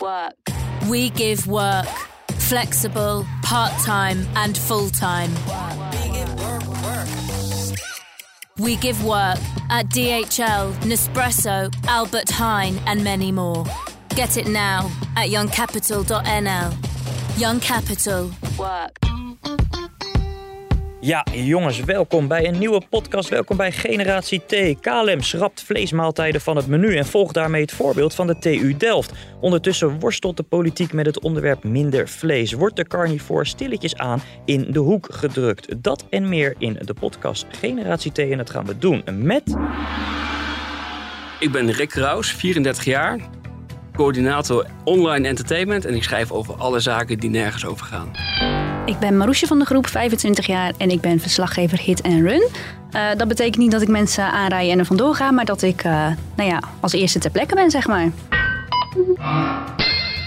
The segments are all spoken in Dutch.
Work. We give work. Flexible, part-time and full-time. We give work at DHL, Nespresso, Albert Heijn and many more. Get it now at youngcapital.nl. Young Capital. Work. Ja, jongens, welkom bij een nieuwe podcast. Welkom bij Generatie T. KLM schrapt vleesmaaltijden van het menu en volgt daarmee het voorbeeld van de TU Delft. Ondertussen worstelt de politiek met het onderwerp minder vlees. Wordt de carnivore stilletjes aan in de hoek gedrukt? Dat en meer in de podcast Generatie T. En dat gaan we doen met... Ik ben Rick Kraus, 34 jaar, coördinator online entertainment en ik schrijf over alle zaken die nergens over gaan. Ik ben Maroesje van de groep, 25 jaar en ik ben verslaggever Hit en Run. Uh, dat betekent niet dat ik mensen aanrij en er vandoor ga, maar dat ik uh, nou ja, als eerste ter plekke ben, zeg maar.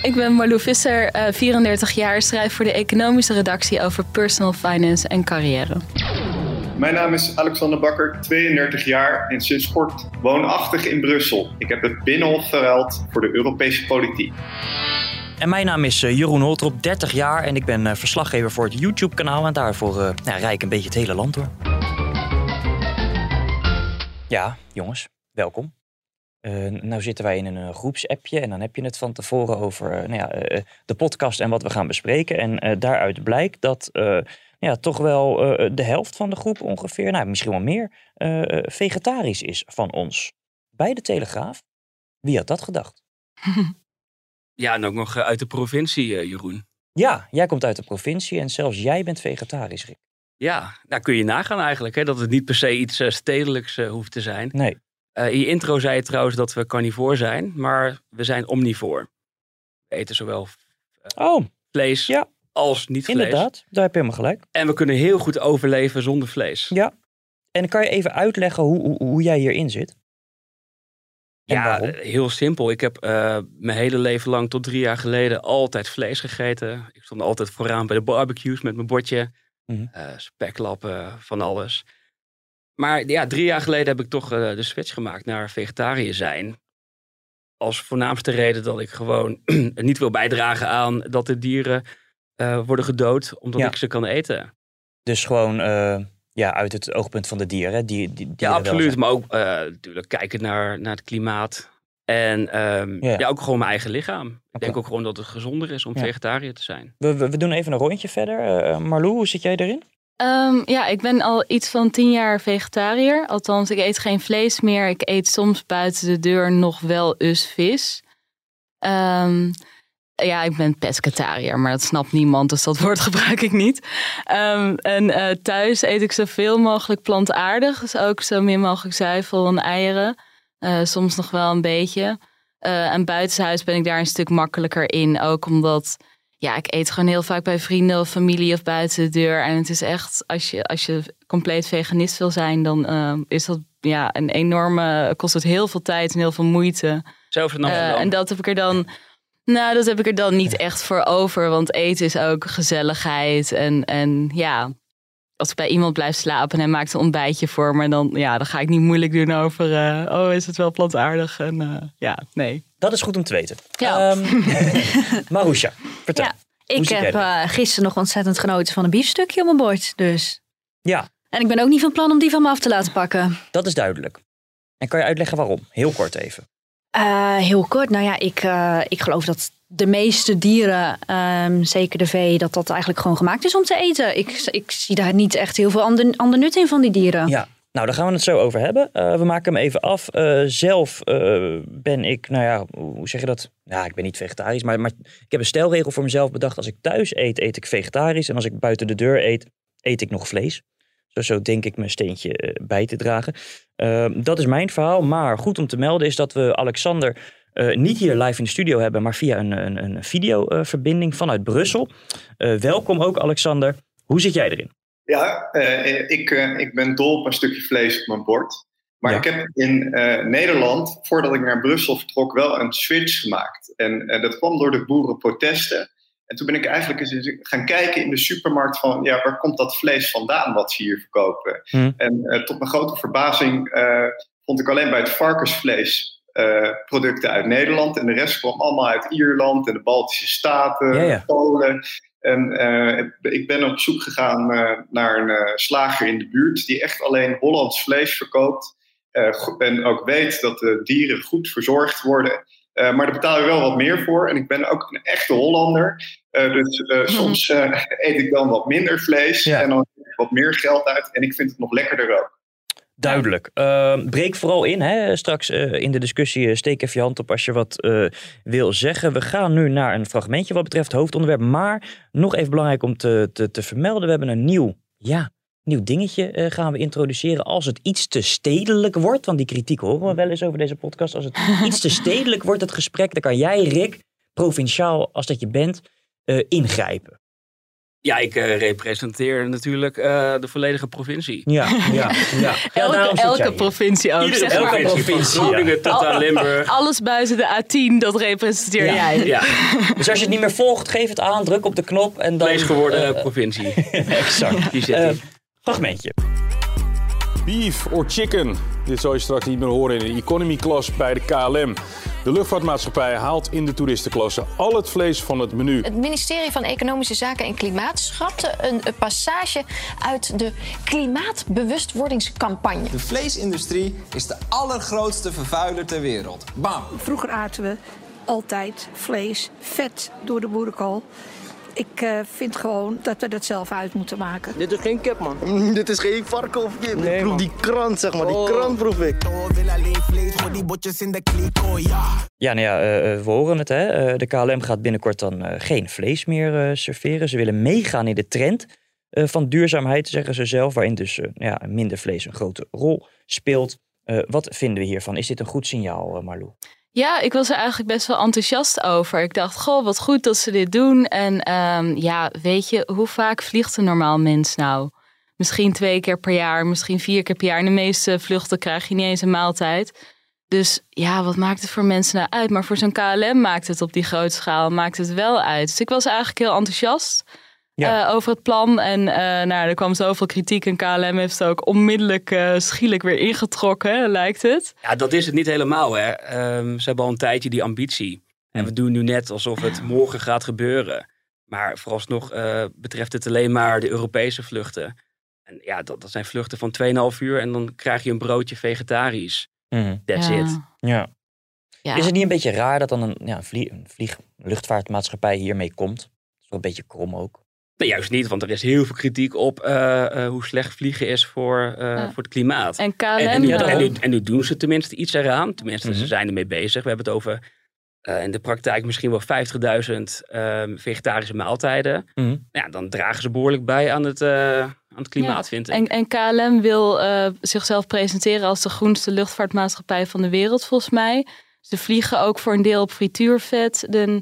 Ik ben Marlou Visser, uh, 34 jaar, schrijf voor de economische redactie over personal finance en carrière. Mijn naam is Alexander Bakker, 32 jaar en sinds kort woonachtig in Brussel. Ik heb het Binnenhof verruild voor de Europese politiek. En mijn naam is eh, Jeroen Holtrop, 30 jaar en ik ben eh, verslaggever voor het YouTube-kanaal. En daarvoor uh, nou, rij ik een beetje het hele land door. Ja, jongens, welkom. Uh, nou zitten wij in een groepsappje en dan heb je het van tevoren over nou ja, de podcast en wat we gaan bespreken. En daaruit blijkt dat ja, toch wel de helft van de groep ongeveer, nou, misschien wel meer, vegetarisch is van ons. Bij de Telegraaf. Wie had dat gedacht? Ja, en ook nog uit de provincie, Jeroen. Ja, jij komt uit de provincie en zelfs jij bent vegetarisch, Rick. Ja, daar kun je nagaan eigenlijk. Hè, dat het niet per se iets stedelijks hoeft te zijn. Nee. in je intro zei je trouwens dat we carnivoor zijn, maar we zijn omnivoor. We eten zowel oh, vlees ja. als niet vlees. Inderdaad, daar heb je helemaal gelijk. En we kunnen heel goed overleven zonder vlees. Ja. En kan je even uitleggen hoe, hoe, hoe jij hierin zit? Ja, heel simpel. Ik heb uh, mijn hele leven lang tot drie jaar geleden altijd vlees gegeten. Ik stond altijd vooraan bij de barbecues met mijn bordje. Mm -hmm. uh, speklappen, van alles. Maar ja, drie jaar geleden heb ik toch uh, de switch gemaakt naar vegetariër zijn. Als voornaamste reden dat ik gewoon niet wil bijdragen aan dat de dieren worden gedood omdat ja. ik ze kan eten. Dus gewoon ja, uit het oogpunt van de dieren. Die, die, ja, absoluut. Maar ook uh, natuurlijk kijken naar, naar het klimaat. En um, ja. ja. ook gewoon mijn eigen lichaam. Okay. Ik denk ook gewoon dat het gezonder is om ja. vegetariër te zijn. We, we, we, doen even een rondje verder. Uh, Marlou, hoe zit jij erin? Um, ja, ik ben al iets van tien jaar vegetariër. Althans, ik eet geen vlees meer. Ik eet soms buiten de deur nog wel eens vis. Um, ja, ik ben pescatariër, maar dat snapt niemand, dus dat woord gebruik ik niet. Um, en uh, thuis eet ik zoveel mogelijk plantaardig, dus ook zo min mogelijk zuivel en eieren. Uh, soms nog wel een beetje. Uh, en buitenshuis ben ik daar een stuk makkelijker in, ook omdat ja, ik eet gewoon heel vaak bij vrienden of familie of buiten de deur. En het is echt, als je, als je compleet veganist wil zijn, dan is dat ja, een enorme, kost het heel veel tijd en heel veel moeite. Zelfs in En dat heb ik er dan nou, dat heb ik er dan niet echt voor over. Want eten is ook gezelligheid. En, en ja, als ik bij iemand blijf slapen en hij maakt een ontbijtje voor me, dan, ja, dan ga ik niet moeilijk doen over, uh, oh, is het wel plantaardig? En uh, ja, nee. Dat is goed om te weten. Ja. Um, Marusha, vertel. Ja, ik heb uh, gisteren nog ontzettend genoten van een biefstukje op mijn bord. Dus. Ja. En ik ben ook niet van plan om die van me af te laten pakken. Dat is duidelijk. En kan je uitleggen waarom? Heel kort even. Uh, heel kort. Nou ja, ik, uh, ik geloof dat de meeste dieren, um, zeker de vee, dat dat eigenlijk gewoon gemaakt is om te eten. Ik, ik zie daar niet echt heel veel ander, ander nut in van die dieren. Ja, nou, daar gaan we het zo over hebben. Uh, we maken hem even af. zelf ben ik, nou ja, hoe zeg je dat? Ja, ik ben niet vegetarisch, maar, maar ik heb een stelregel voor mezelf bedacht. Als ik thuis eet, eet ik vegetarisch. En als ik buiten de deur eet, eet ik nog vlees. Zo, zo denk ik mijn steentje bij te dragen. Uh, dat is mijn verhaal. Maar goed om te melden is dat we Alexander niet hier live in de studio hebben, maar via een, een, een videoverbinding vanuit Brussel. welkom ook, Alexander. Hoe zit jij erin? Ja, ik, ik ben dol op een stukje vlees op mijn bord. Maar ik heb in Nederland, voordat ik naar Brussel vertrok, wel een switch gemaakt. En dat kwam door de boerenprotesten. En toen ben ik eigenlijk eens gaan kijken in de supermarkt van, ja, waar komt dat vlees vandaan wat ze hier verkopen? Hm. En uh, tot mijn grote verbazing uh, vond ik alleen bij het varkensvlees uh, producten uit Nederland. En de rest kwam allemaal uit Ierland en de Baltische Staten, ja, ja. Polen. En ik ben op zoek gegaan naar een slager in de buurt die echt alleen Hollands vlees verkoopt. en ook weet dat de dieren goed verzorgd worden. maar daar betaal je wel wat meer voor. En ik ben ook een echte Hollander. Uh, dus uh, soms uh, eet ik dan wat minder vlees en dan wat meer geld uit. En ik vind het nog lekkerder ook. Duidelijk. Ehm, breek vooral in. Hè. Straks in de discussie steek even je hand op als je wat wil zeggen. We gaan nu naar een fragmentje wat betreft hoofdonderwerp. Maar nog even belangrijk om te, te, te vermelden. We hebben een nieuw, ja, nieuw dingetje gaan we introduceren. Als het iets te stedelijk wordt, want die kritiek horen we wel eens over deze podcast. Als het iets te stedelijk wordt, het gesprek, dan kan jij, Rick, provinciaal als dat je bent ingrijpen? Ja, ik uh, representeer natuurlijk uh, de volledige provincie. Ja, ja, ja. elke, elke provincie ook. Iedere elke provincie. Groningen ja. tot aan Limburg. Alles buiten de A10, dat representeer ja. jij. Ja. dus als je het niet meer volgt, geef het aan, druk op de knop en dan... Vlees geworden provincie. exact. Die zit uh, Fragmentje. Beef or chicken. Dit zal je straks niet meer horen in de economy class bij de KLM. De luchtvaartmaatschappij haalt in de toeristenklasse al het vlees van het menu. Het ministerie van Economische Zaken en Klimaat schrapte een passage uit de klimaatbewustwordingscampagne. De vleesindustrie is de allergrootste vervuiler ter wereld. Bam! Vroeger aten we altijd vlees, vet door de boerenkool. Ik uh, vind gewoon dat we dat zelf uit moeten maken. Dit is geen kip, man. Mm, dit is geen varken of kip. Nee, ik proef die krant, zeg maar. Oh. Die krant proef ik. Ja, nou ja, uh, we horen het. Hè. Uh, de KLM gaat binnenkort dan geen vlees meer serveren. Ze willen meegaan in de trend van duurzaamheid, zeggen ze zelf. Waarin dus ja, minder vlees een grote rol speelt. wat vinden we hiervan? Is dit een goed signaal, Marlou? Ja, ik was er eigenlijk best wel enthousiast over. Ik dacht, goh, wat goed dat ze dit doen. En um, ja, weet je, hoe vaak vliegt een normaal mens nou? Misschien twee keer per jaar, misschien vier keer per jaar. De meeste vluchten krijg je niet eens een maaltijd. Dus ja, wat maakt het voor mensen nou uit? Maar voor zo'n KLM maakt het op die grote schaal maakt het wel uit. Dus ik was eigenlijk heel enthousiast. Eh, over het plan. En uh, nou, er kwam zoveel kritiek en KLM heeft het ook onmiddellijk uh, schielijk weer ingetrokken, lijkt het. Ja, dat is het niet helemaal. Hè. Um, ze hebben al een tijdje die ambitie. En we doen nu net alsof het morgen gaat gebeuren. Maar vooralsnog betreft het alleen maar de Europese vluchten. En ja, dat, dat zijn vluchten van 2,5 uur en dan krijg je een broodje vegetarisch. Mm. That's ja. it. Ja. ja. Is het niet een beetje raar dat dan een, ja, een, vlieg, een vlieg, luchtvaartmaatschappij hiermee komt? Dat is wel een beetje krom ook. Nee, juist niet, want er is heel veel kritiek op uh, uh, hoe slecht vliegen is voor, uh, ja. voor het klimaat. En KLM en, en, nu, en, nu, en, nu, doen ze tenminste iets eraan. Tenminste, mm -hmm. ze zijn ermee bezig. We hebben het over in de praktijk misschien wel 50.000 ehm, vegetarische maaltijden. Mm -hmm. Ja, dan dragen ze behoorlijk bij aan het, aan het klimaat, ja. vind ik. En, en KLM wil zichzelf presenteren als de groenste luchtvaartmaatschappij van de wereld, volgens mij. Ze vliegen ook voor een deel op frituurvet. De,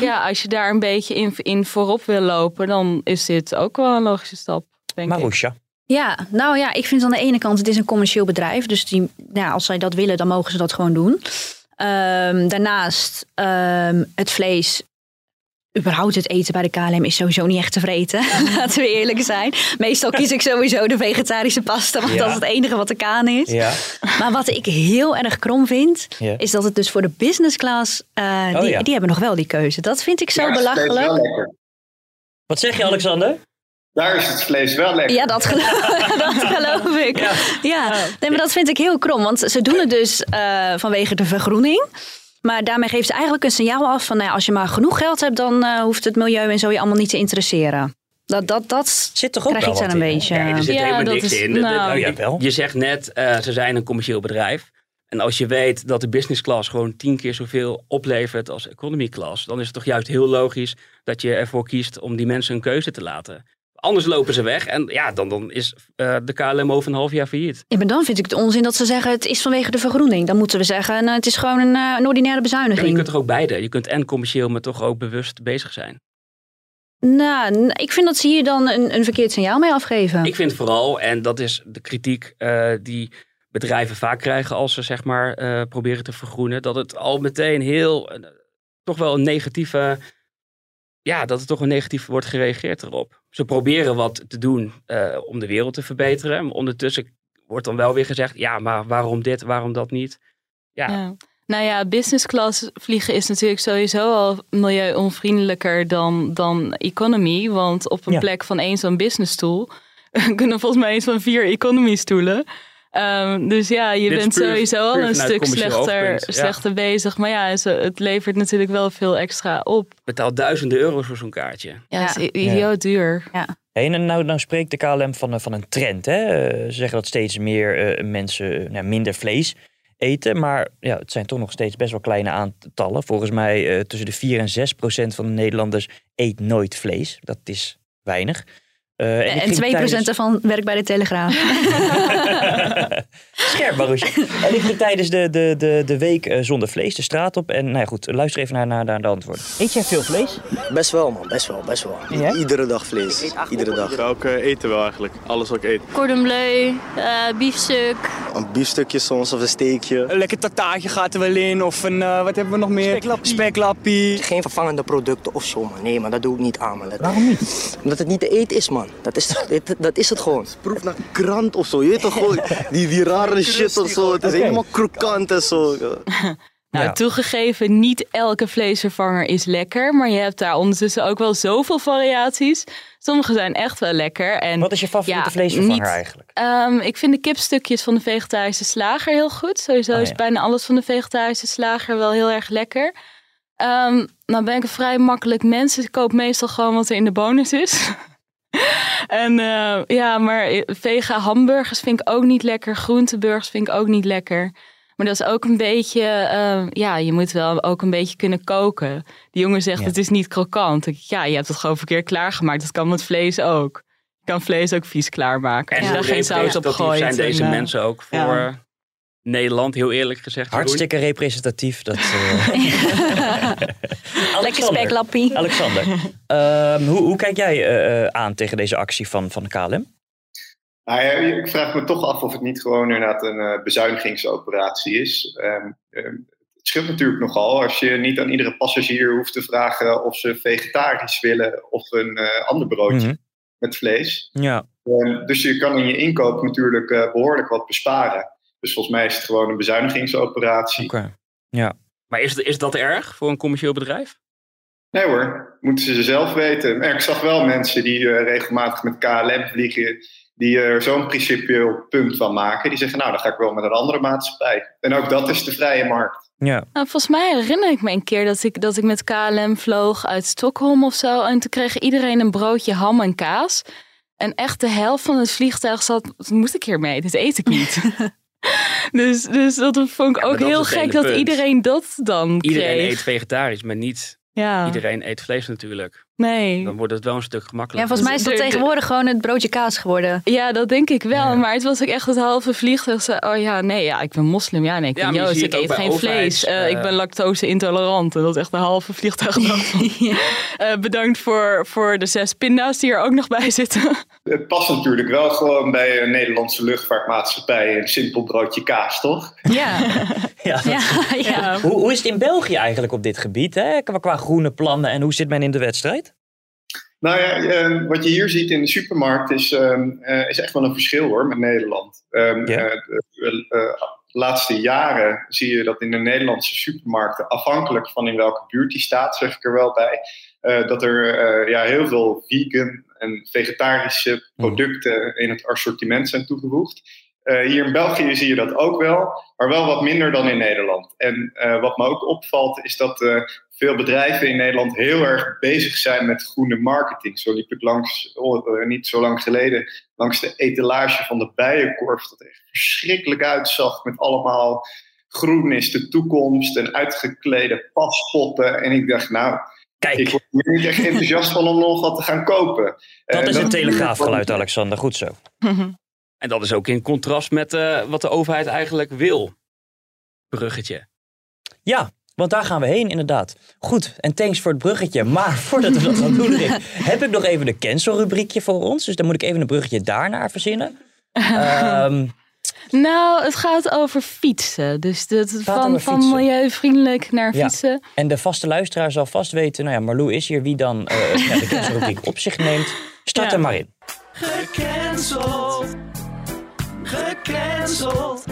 ja, als je daar een beetje in, in voorop wil lopen, dan is dit ook wel een logische stap. Marusha. Ja, nou ja, ik vind aan de ene kant, het is een commercieel bedrijf. Dus die, nou, als zij dat willen, dan mogen ze dat gewoon doen. Um, daarnaast, um, het vlees überhaupt het eten bij de KLM is sowieso niet echt te vreten. Laten we eerlijk zijn. Meestal kies ik sowieso de vegetarische pasta, want ja. dat is het enige wat de kaan is. Ja. Maar wat ik heel erg krom vind, ja. is dat het dus voor de business class, uh, oh, die, die hebben nog wel die keuze. Dat vind ik zo belachelijk. Wat zeg je, Alexander? Daar is het vlees wel lekker. Ja, dat geloof, dat geloof ik. Ja. ja. Nee, maar dat vind ik heel krom. Want ze doen het dus uh, vanwege de vergroening. Maar daarmee geeft ze eigenlijk een signaal af van nou ja, als je maar genoeg geld hebt, dan uh, hoeft het milieu en zo je allemaal niet te interesseren. Dat, dat, dat zit toch ook krijg wel ik aan een beetje. Ja, er zit ja, helemaal niks is, in. Nou, oh, ja, wel. Je zegt net, uh, ze zijn een commercieel bedrijf. En als je weet dat de business class gewoon tien keer zoveel oplevert als economy class, dan is het toch juist heel logisch dat je ervoor kiest om die mensen een keuze te laten. Anders lopen ze weg en ja, dan, dan is uh, de KLM over een half jaar failliet. Ja, maar dan vind ik het onzin dat ze zeggen het is vanwege de vergroening. Dan moeten we zeggen nou, het is gewoon een, uh, een ordinaire bezuiniging. Ja, je kunt toch ook beide. Je kunt en commercieel, maar toch ook bewust bezig zijn. Nou, ik vind dat ze hier dan een, een verkeerd signaal mee afgeven. Ik vind vooral, en dat is de kritiek uh, die bedrijven vaak krijgen als ze zeg maar proberen te vergroenen, dat het al meteen heel, toch wel een negatieve, ja, dat er toch een negatief wordt gereageerd erop. Ze proberen wat te doen om de wereld te verbeteren, maar ondertussen wordt dan wel weer gezegd, ja, maar waarom dit, waarom dat niet? ja. ja. Nou ja, business class vliegen is natuurlijk sowieso al milieuonvriendelijker dan, dan economy. Want op een plek van één zo'n business stoel kunnen volgens mij eens van vier economy stoelen. Um, dus ja, je bent sowieso al een stuk slechter, slechter bezig. Maar ja, het levert natuurlijk wel veel extra op. Betaal duizenden euro's voor zo'n kaartje. Ja, ja. is idioot duur. Ja. Hey, en nou, nou spreekt de KLM van, van een trend. Hè? Ze zeggen dat steeds meer uh, mensen nou, minder vlees eten. Maar ja, het zijn toch nog steeds best wel kleine aantallen. Volgens mij uh, tussen de 4 en 6 procent van de Nederlanders eet nooit vlees. Dat is weinig. Uh, en, en 2% tijdens... daarvan werkt bij de Telegraaf. Scherp, Marusje. en ik ging tijdens de, de, de, de week uh, zonder vlees de straat op. En nou ja, goed, luister even naar, naar, naar de antwoorden. Eet jij veel vlees? Best wel, man. Best wel, best wel. Ja? Iedere dag vlees. Iedere dag. Ik ook uh, eten wel eigenlijk. Alles wat ik eet. Cordon bleu, biefstuk. Een biefstukje soms of een steekje. Een lekker tataatje gaat er wel in. Of een, wat hebben we nog meer? Speklappie. Speklappie. Geen vervangende producten of zo, man. Nee, maar dat doe ik niet aan, man. Waarom niet? Omdat het niet te eten is, man. Dat is, dat is het gewoon. Proef naar krant of zo. Je weet toch gewoon, die, die rare shit of zo. Het is helemaal krokant en zo. Nou, toegegeven, niet elke vleesvervanger is lekker. Maar je hebt daar ondertussen ook wel zoveel variaties. Sommige zijn echt wel lekker. En, Wat is je favoriete vleesvervanger eigenlijk? Um, ik vind de kipstukjes van de vegetarische slager heel goed. Sowieso oh, is bijna alles van de vegetarische slager wel heel erg lekker. Um, nou ben ik een vrij makkelijk mens. Dus ik koop meestal gewoon wat er in de bonus is. en uh, ja, maar vega hamburgers vind ik ook niet lekker. Groenteburgers vind ik ook niet lekker. Maar dat is ook een beetje, uh, ja, je moet wel ook een beetje kunnen koken. Die jongen zegt, ja. het is niet krokant. Ik, ja, je hebt het gewoon verkeerd klaargemaakt. Dat kan met vlees ook. Je kan vlees ook vies klaarmaken. En als je daar geen zout op gooit. zijn deze en, uh, mensen ook voor... Ja. Nederland, heel eerlijk gezegd. Hartstikke representatief. Dat, uh... Lekker speklappie. Alexander, um, hoe, hoe, kijk jij uh, aan tegen deze actie van, van de KLM? Nou ja, ik vraag me toch af of het niet gewoon inderdaad een uh, bezuinigingsoperatie is. Um, um, het scheelt natuurlijk nogal als je niet aan iedere passagier hoeft te vragen of ze vegetarisch willen of een ander broodje mm -hmm. met vlees. Ja. dus je kan in je inkoop natuurlijk behoorlijk wat besparen. Dus volgens mij is het gewoon een bezuinigingsoperatie. Okay. Ja. Maar is, is dat erg voor een commercieel bedrijf? Nee hoor, moeten ze zelf weten. Maar ik zag wel mensen die uh, regelmatig met KLM vliegen, die er zo'n principieel punt van maken. Die zeggen, nou dan ga ik wel met een andere maatschappij. En ook dat is de vrije markt. Ja. Nou, volgens mij herinner ik me een keer dat ik, dat ik met KLM vloog uit Stockholm of zo. En toen kreeg iedereen een broodje ham en kaas. En echt de helft van het vliegtuig zat, moest ik hier mee, dit eet ik niet. dus, dus dat vond ik ja, ook heel gek dat iedereen dat dan Iedereen kreeg. eet vegetarisch, maar niet ja. iedereen eet vlees natuurlijk. Nee. Dan wordt het wel een stuk gemakkelijker. Ja, volgens mij is dat tegenwoordig gewoon het broodje kaas geworden. Ja, dat denk ik wel. Ja. Maar het was ook echt het halve vliegtuig. Oh ja, nee, ja, ik ben moslim. Ja, nee, ik ben Joost. Ik eet geen vlees. Uh, uh, ik ben lactose intolerant. En dat is echt een halve vliegtuig. ja. uh, bedankt voor, voor de zes pinda's die er ook nog bij zitten. Het past natuurlijk wel gewoon bij een Nederlandse luchtvaartmaatschappij. Een simpel broodje kaas, toch? Ja. ja, ja, ja. Hoe, hoe is het in België eigenlijk op dit gebied? Hè? Qua groene plannen en hoe zit men in de wedstrijd? Nou ja, uh, wat je hier ziet in de supermarkt is, uh, uh, is echt wel een verschil hoor met Nederland. Um, yeah. de laatste jaren zie je dat in de Nederlandse supermarkten, afhankelijk van in welke buurt die staat, zeg ik er wel bij, dat er ja, heel veel vegan en vegetarische producten in het assortiment zijn toegevoegd. hier in België zie je dat ook wel, maar wel wat minder dan in Nederland. En wat me ook opvalt is dat veel bedrijven in Nederland heel erg bezig zijn met groene marketing. Zo liep ik langs, oh, niet zo lang geleden, langs de etalage van de Bijenkorf. Dat echt verschrikkelijk uitzag met allemaal groen is de toekomst en uitgeklede paspotten. En ik dacht, nou, Kijk. Ik word er niet echt enthousiast van om nog wat te gaan kopen. Dat uh, is een telegraafgeluid, Alexander. Goed zo. en dat is ook in contrast met uh, wat de overheid eigenlijk wil. Bruggetje. Ja, want daar gaan we heen, inderdaad. Goed, en thanks voor het bruggetje. Maar voordat we dat gaan doen, Rick, heb ik nog even de cancel-rubriekje voor ons. Dus dan moet ik even een bruggetje daarnaar verzinnen. um, nou, het gaat over fietsen. Dus dat, van, van milieuvriendelijk naar fietsen. En de vaste luisteraar zal vast weten, nou ja, Marlou is hier, wie dan uh, de cancel-rubriek op zich neemt. Start er maar in. Gecanceld. Gecanceld.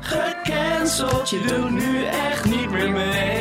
Gecanceld. Je doet nu echt niet meer mee.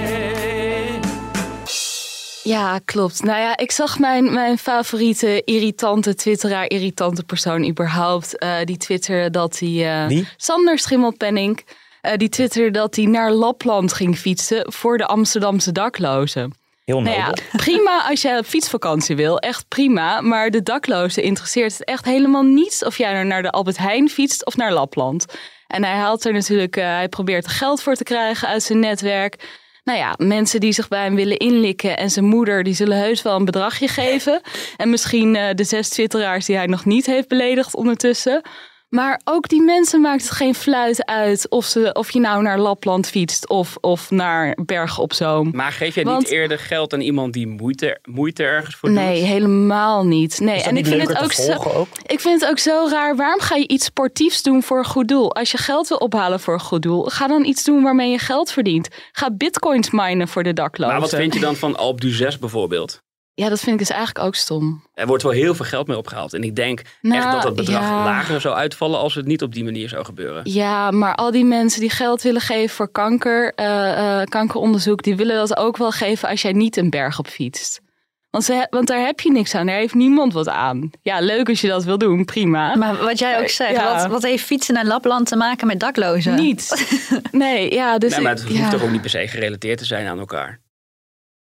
Ja, klopt. Nou ja, ik zag mijn, mijn favoriete irritante twitteraar, irritante persoon überhaupt. Uh, die twitterde dat hij... Uh, Sander Schimmelpenning. Uh, die twitterde dat hij naar Lapland ging fietsen voor de Amsterdamse daklozen. Heel. Nou ja, prima als jij op fietsvakantie wil. Echt prima. Maar de daklozen interesseert het echt helemaal niets of jij naar de Albert Heijn fietst of naar Lapland. En hij haalt er natuurlijk, hij probeert er geld voor te krijgen uit zijn netwerk nou ja, mensen die zich bij hem willen inlikken en zijn moeder, die zullen heus wel een bedragje geven. En misschien uh, de zes twitteraars die hij nog niet heeft beledigd ondertussen. Maar ook die mensen maakt het geen fluit uit of, ze, of je nou naar Lapland fietst of, of naar Bergen op Zoom. Maar geef jij niet eerder geld aan iemand die moeite, moeite ergens voor doet? Nee, helemaal niet. Nee. en ik vind het ook zo, ook? Ik vind het ook zo raar. Waarom ga je iets sportiefs doen voor een goed doel? Als je geld wil ophalen voor een goed doel, ga dan iets doen waarmee je geld verdient. Ga bitcoins minen voor de daklozen. Maar wat vind je dan van Alp du 6 bijvoorbeeld? Ja, dat vind ik dus eigenlijk ook stom. Er wordt wel heel veel geld mee opgehaald. En ik denk nou, echt dat het bedrag lager zou uitvallen als het niet op die manier zou gebeuren. Ja, maar al die mensen die geld willen geven voor kanker, uh, uh, kankeronderzoek, die willen dat ook wel geven als jij niet een berg op fietst. Want, ze, want daar heb je niks aan. Daar heeft niemand wat aan. Ja, leuk als je dat wil doen, prima. Maar wat jij ook zegt, wat, wat, heeft fietsen naar Lapland te maken met daklozen? Niet. nee, ja. Dus nee, maar het hoeft toch ook niet per se gerelateerd te zijn aan elkaar?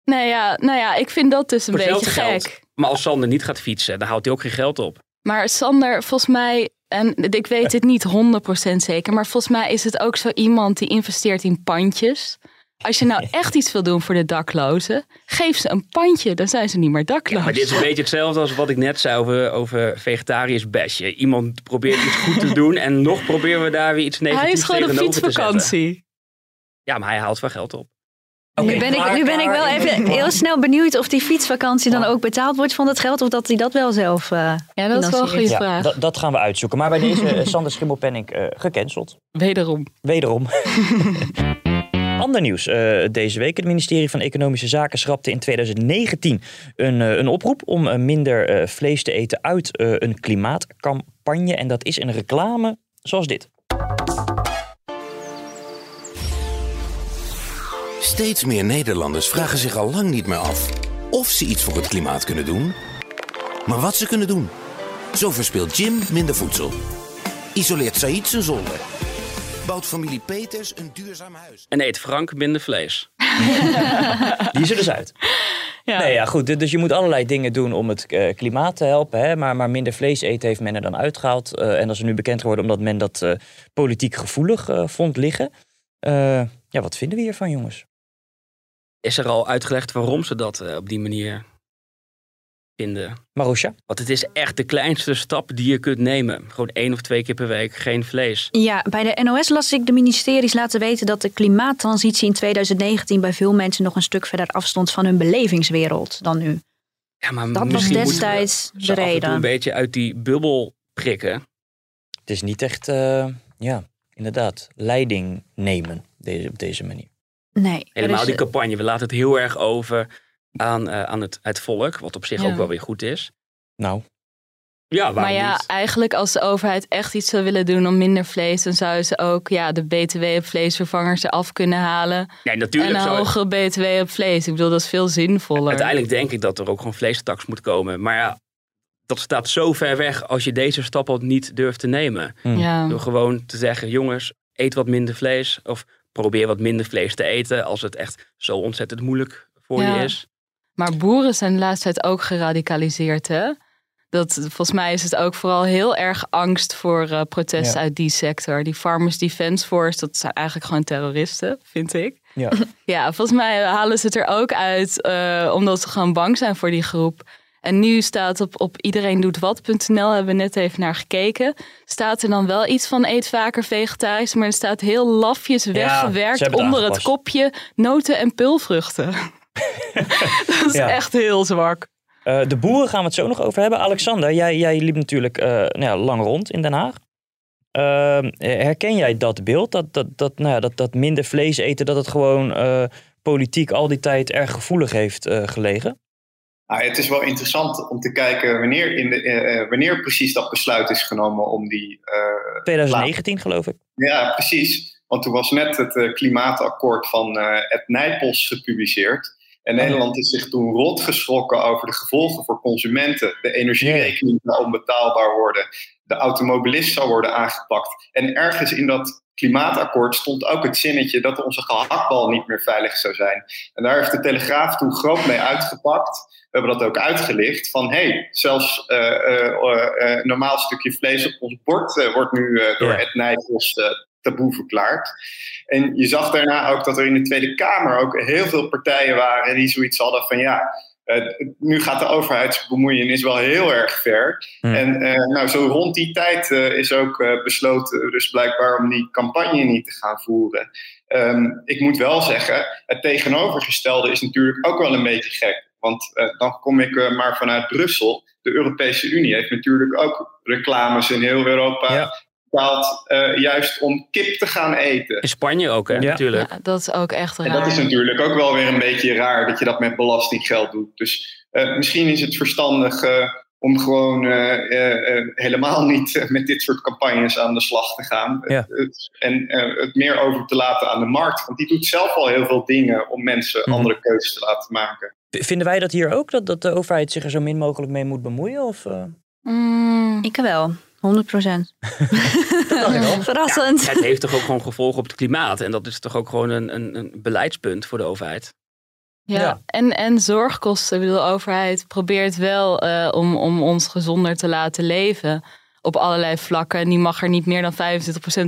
Nee, ja, nou ja, ik vind dat dus een beetje gek. Maar als Sander niet gaat fietsen, dan houdt hij ook geen geld op. Maar Sander, volgens mij, en ik weet het niet 100% zeker, maar volgens mij is het ook zo iemand die investeert in pandjes. Als je nou echt iets wil doen voor de daklozen, geef ze een pandje, dan zijn ze niet meer dakloos. Ja, maar dit is een beetje hetzelfde als wat ik net zei over, over vegetarisch besje. Iemand probeert iets goed te doen en nog proberen we daar weer iets negatiefs tegenover te zetten. Hij is gewoon een fietsvakantie. Ja, maar hij haalt wel geld op. Okay, nu, ben ik, nu ben ik wel even heel snel benieuwd of die fietsvakantie dan ook betaald wordt van het geld of dat hij dat wel zelf uh, Ja, dat is wel een goede vraag. Dat, dat, gaan we uitzoeken. Maar bij deze uh, Sander Schimmelpenning uh, gecanceld. Wederom. Wederom. Ander nieuws uh, deze week. Het ministerie van Economische Zaken schrapte in 2019 een, een oproep om minder vlees te eten uit een klimaatcampagne. En dat is een reclame zoals dit. Steeds meer Nederlanders vragen zich al lang niet meer af of ze iets voor het klimaat kunnen doen, maar wat ze kunnen doen. Zo verspeelt Jim minder voedsel. Isoleert Said zijn zolder. Bouwt familie Peters een duurzaam huis. En eet Frank minder vlees. Die is er dus uit. Ja. Nee, ja, goed. Dus je moet allerlei dingen doen om het uh, klimaat te helpen. Hè? Maar, maar minder vlees eten heeft men er dan uitgehaald. Uh, en dat is nu bekend geworden omdat men dat uh, politiek gevoelig vond liggen. ja, wat vinden we hiervan, jongens? Is er al uitgelegd waarom ze dat uh, op die manier vinden. Marusha? Want het is echt de kleinste stap die je kunt nemen. Gewoon één of twee keer per week geen vlees. Ja, bij de NOS las ik de ministeries laten weten dat de klimaattransitie in 2019 bij veel mensen nog een stuk verder afstond van hun belevingswereld dan nu. Ja, maar dat was destijds de reden. een beetje uit die bubbel prikken. Het is niet echt, uh, ja, inderdaad, leiding nemen deze, op deze manier. Nee. Helemaal die campagne. We laten het heel erg over aan, uh, aan het, het volk, wat op zich ook wel weer goed is. Nou. Ja, maar ja, niet? eigenlijk als de overheid echt iets zou willen doen om minder vlees, dan zouden ze ook ja, de BTW op vleesvervangers eraf kunnen halen. Ja, natuurlijk. En een hogere BTW op vlees. Ik bedoel, dat is veel zinvoller. Uiteindelijk denk ik dat er ook gewoon vleestaks moet komen. Maar ja, dat staat zo ver weg als je deze stap al niet durft te nemen. Hmm. Ja. Door gewoon te zeggen, jongens, eet wat minder vlees. Of probeer wat minder vlees te eten als het echt zo ontzettend moeilijk voor je is. Maar boeren zijn de laatste tijd ook geradicaliseerd, hè? dat, volgens mij is het ook vooral heel erg angst voor uh, protesten uit die sector. Die Farmers Defence Force, dat zijn eigenlijk gewoon terroristen, vind ik. Ja, ja volgens mij halen ze het er ook uit uh, omdat ze gewoon bang zijn voor die groep. En nu staat op, op iedereendoetwat.nl, hebben we net even naar gekeken. Staat er dan wel iets van eet vaker vegetarisch, maar er staat heel lafjes weggewerkt ja, onder het kopje noten en pulvruchten. dat is ja. echt heel zwak. Uh, de boeren gaan we het zo nog over hebben. Alexander, jij, jij liep natuurlijk uh, nou ja, lang rond in Den Haag. Uh, herken jij dat beeld? Dat, dat, dat, nou ja, dat, dat minder vlees eten, dat het gewoon politiek al die tijd erg gevoelig heeft gelegen? Nou, het is wel interessant om te kijken wanneer, in de, wanneer precies dat besluit is genomen om die. 2019, geloof ik. Ja, precies. Want toen was net het klimaatakkoord van het Nijpels gepubliceerd. En Nederland is zich toen rot geschrokken over de gevolgen voor consumenten. De energierekening zou onbetaalbaar worden. De automobilist zou worden aangepakt. En ergens in dat klimaatakkoord stond ook het zinnetje dat onze gehaktbal niet meer veilig zou zijn. En daar heeft de Telegraaf toen groot mee uitgepakt. We hebben dat ook uitgelicht. Van hé, hey, zelfs uh, uh, uh, normaal stukje vlees op ons bord wordt nu door het Nijpels taboe verklaard. En je zag daarna ook dat er in de Tweede Kamer ook heel veel partijen waren die zoiets hadden van ja, uh, nu gaat de overheidsbemoeienis wel heel erg ver. Hmm. En uh, nou, zo rond die tijd uh, is ook besloten, dus blijkbaar om die campagne niet te gaan voeren. Um, ik moet wel zeggen, het tegenovergestelde is natuurlijk ook wel een beetje gek. Want dan kom ik maar vanuit Brussel. De Europese Unie heeft natuurlijk ook reclames in heel Europa. Ja betaald uh, juist om kip te gaan eten. In Spanje ook, hè, ja. natuurlijk. Ja, dat is ook echt raar. En dat is natuurlijk ook wel weer een beetje raar dat je dat met belastinggeld doet. Dus uh, misschien is het verstandig uh, om gewoon helemaal niet met dit soort campagnes aan de slag te gaan. Ja. en het meer over te laten aan de markt. Want die doet zelf al heel veel dingen om mensen Mhm. andere keuzes te laten maken. Vinden wij dat hier ook, dat, dat de overheid zich er zo min mogelijk mee moet bemoeien? Of, mm, ik wel. 100 procent. Verrassend. Ja, het heeft toch ook gewoon gevolgen op het klimaat. En dat is toch ook gewoon een, een, een beleidspunt voor de overheid. Ja, ja, En, en zorgkosten. Ik bedoel, de overheid probeert wel uh, om, om ons gezonder te laten leven. Op allerlei vlakken. En die mag er niet meer dan 25%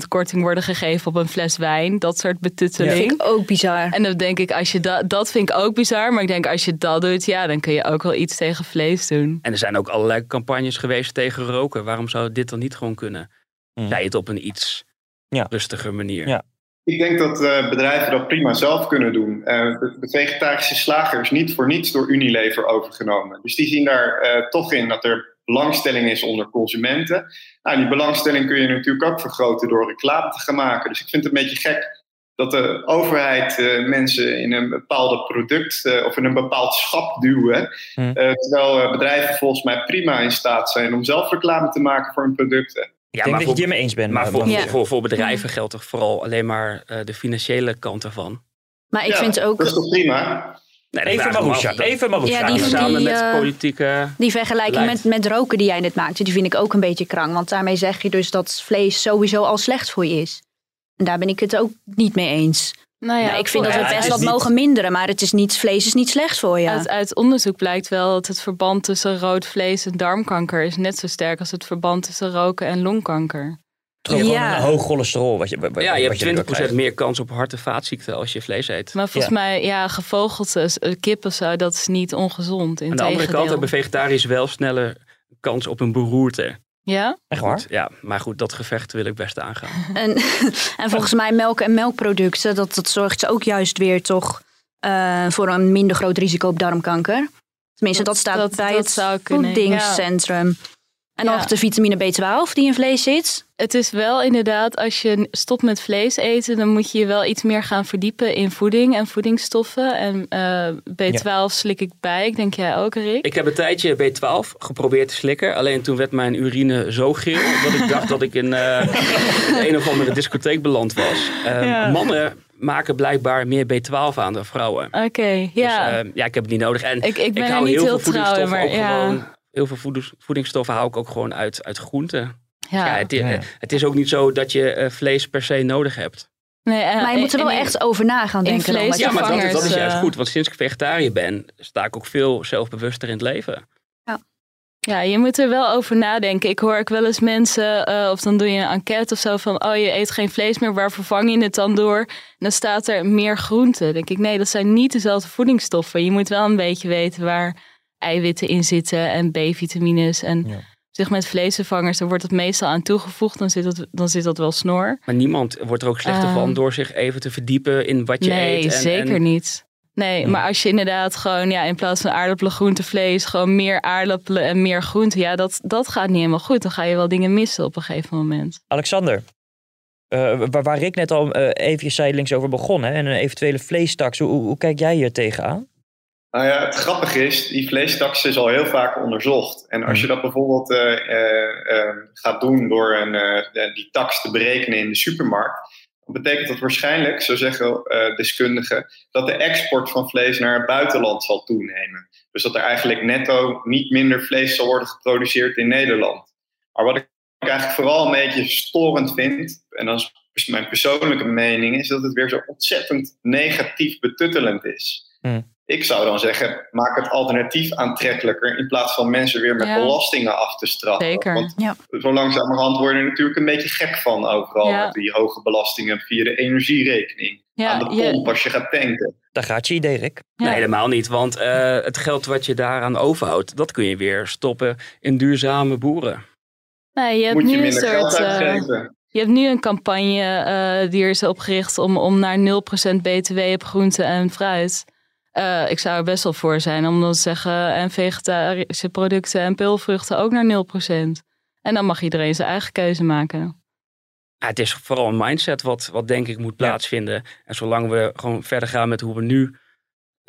korting worden gegeven op een fles wijn. Dat soort betutteling. Dat vind ik ook bizar. En dan denk ik, als je dat, dat vind ik ook bizar. Maar ik denk, als je dat doet, ja, dan kun je ook wel iets tegen vlees doen. En er zijn ook allerlei campagnes geweest tegen roken. Waarom zou dit dan niet gewoon kunnen? Mm. Zij het op een iets ja. rustiger manier. Ja. Ik denk dat uh, bedrijven dat prima zelf kunnen doen. Uh, de, de, vegetarische slager is niet voor niets door Unilever overgenomen. Dus die zien daar uh, toch in dat er belangstelling is onder consumenten. Nou, die belangstelling kun je natuurlijk ook vergroten door reclame te gaan maken. Dus ik vind het een beetje gek dat de overheid uh, mensen in een bepaalde product uh, of in een bepaald schap duwen. Hmm. Uh, terwijl bedrijven volgens mij prima in staat zijn om zelf reclame te maken voor hun producten. Ja, ik denk dat je het me eens bent. Maar voor, ja. voor, voor bedrijven geldt toch vooral alleen maar de financiële kant ervan. Maar ik ja, vind ook. Dat is toch prima? Nee, even Marusha, even Marusha. Ja, die, Samen die, met uh, politieke Die vergelijking met, met roken die jij net maakte, die vind ik ook een beetje krang. Want daarmee zeg je dus dat vlees sowieso al slecht voor je is. En daar ben ik het ook niet mee eens. Nou ja, nou, ik vind dat we best wat niet... mogen minderen, maar het is niet, vlees is niet slecht voor je. Uit, uit, onderzoek blijkt wel dat het verband tussen rood vlees en darmkanker is net zo sterk als het verband tussen roken en longkanker. Je ja. een hoog cholesterol. Wat je, wat, ja, je wat hebt 20% meer kans op hart- en vaatziekten als je vlees eet. Maar volgens ja. mij, ja, gevogelte, kippen zo, dat is niet ongezond. In Aan de andere kant hebben vegetariërs wel sneller kans op een beroerte. Ja? Echt waar? Goed, ja, maar goed, dat gevecht wil ik best aangaan. En, en volgens mij melk en melkproducten, dat, dat zorgt ook juist weer toch uh, voor een minder groot risico op darmkanker. Tenminste, dat, dat staat dat, bij dat het voedingscentrum. Ja. En ja. nog de vitamine B12 die in vlees zit. Het is wel inderdaad, als je stopt met vlees eten, dan moet je je wel iets meer gaan verdiepen in voeding en voedingsstoffen. En uh, B12 ja. slik ik bij. Ik denk jij ook, Rick? Ik heb een tijdje B12 geprobeerd te slikken. Alleen toen werd mijn urine zo geel dat ik dacht dat ik in, uh, in een of andere discotheek beland was. Uh, ja. Mannen maken blijkbaar meer B12 aan dan vrouwen. Oké, okay, ja. Dus, ja, ik heb het niet nodig. En ik, ik ben ik hou er niet heel heel veel trouw in, maar ja. Gewoon, heel veel voedingsstoffen hou ik ook gewoon uit, uit groenten. Ja. Ja, het, ja. het, is ook niet zo dat je uh, vlees per se nodig hebt. Nee, uh, maar je moet er wel echt over na gaan denken. Vlees, dan, ja, maar dat, dat is juist uh, goed. Want sinds ik vegetariër ben, sta ik ook veel zelfbewuster in het leven. Ja. Ja, je moet er wel over nadenken. Ik hoor ook wel eens mensen, uh, of dan doe je een enquête of zo van, oh je eet geen vlees meer, waar vervang je het dan door? En dan staat er meer groente. Dan denk ik, nee, dat zijn niet dezelfde voedingsstoffen. Je moet wel een beetje weten waar eiwitten in zitten en B-vitamines. En ja. zeg met vleesvervangers, daar wordt het meestal aan toegevoegd, dan zit dat, dan zit dat wel snor. Maar niemand wordt er ook slechter van door zich even te verdiepen in wat je nee, eet. Nee, zeker niet. Nee, maar als je inderdaad gewoon ja, in plaats van aardappelen, groente, vlees, gewoon meer aardappelen en meer groente, ja, dat, dat gaat niet helemaal goed. Dan ga je wel dingen missen op een gegeven moment. Alexander, uh, waar, waar ik net al uh, even zijdelings over begon, hè, en een eventuele vleestaks, hoe, hoe, kijk jij hier tegenaan? Nou ja, het grappige is, die vleestaks is al heel vaak onderzocht. En als je dat bijvoorbeeld uh, gaat doen door een, die tax te berekenen in de supermarkt, dat betekent dat waarschijnlijk, zo zeggen deskundigen, dat de export van vlees naar het buitenland zal toenemen. Dus dat er eigenlijk netto niet minder vlees zal worden geproduceerd in Nederland. Maar wat ik eigenlijk vooral een beetje storend vind, en dat is mijn persoonlijke mening, is dat het weer zo ontzettend negatief betuttelend is. Hmm. Ik zou dan zeggen, maak het alternatief aantrekkelijker in plaats van mensen weer met belastingen af te straffen. Zeker. Want ja. zo langzamerhand worden er natuurlijk een beetje gek van overal met die hoge belastingen via de energierekening. aan de pomp als je gaat tanken. Daar gaat je idee, Rick. Nee, helemaal niet. Want uh, het geld wat je daaraan overhoudt, dat kun je weer stoppen in duurzame boeren. Nee, je hebt Moet je nu minder een soort, geld uh, uitgeven. je hebt nu een campagne uh, die er is opgericht om, om naar 0% btw op groente en fruit. Uh, ik zou er best wel voor zijn om dan te zeggen en vegetarische producten en peulvruchten ook naar 0%. En dan mag iedereen zijn eigen keuze maken. Ja, het is vooral een mindset wat, wat denk ik moet plaatsvinden. En zolang we gewoon verder gaan met hoe we nu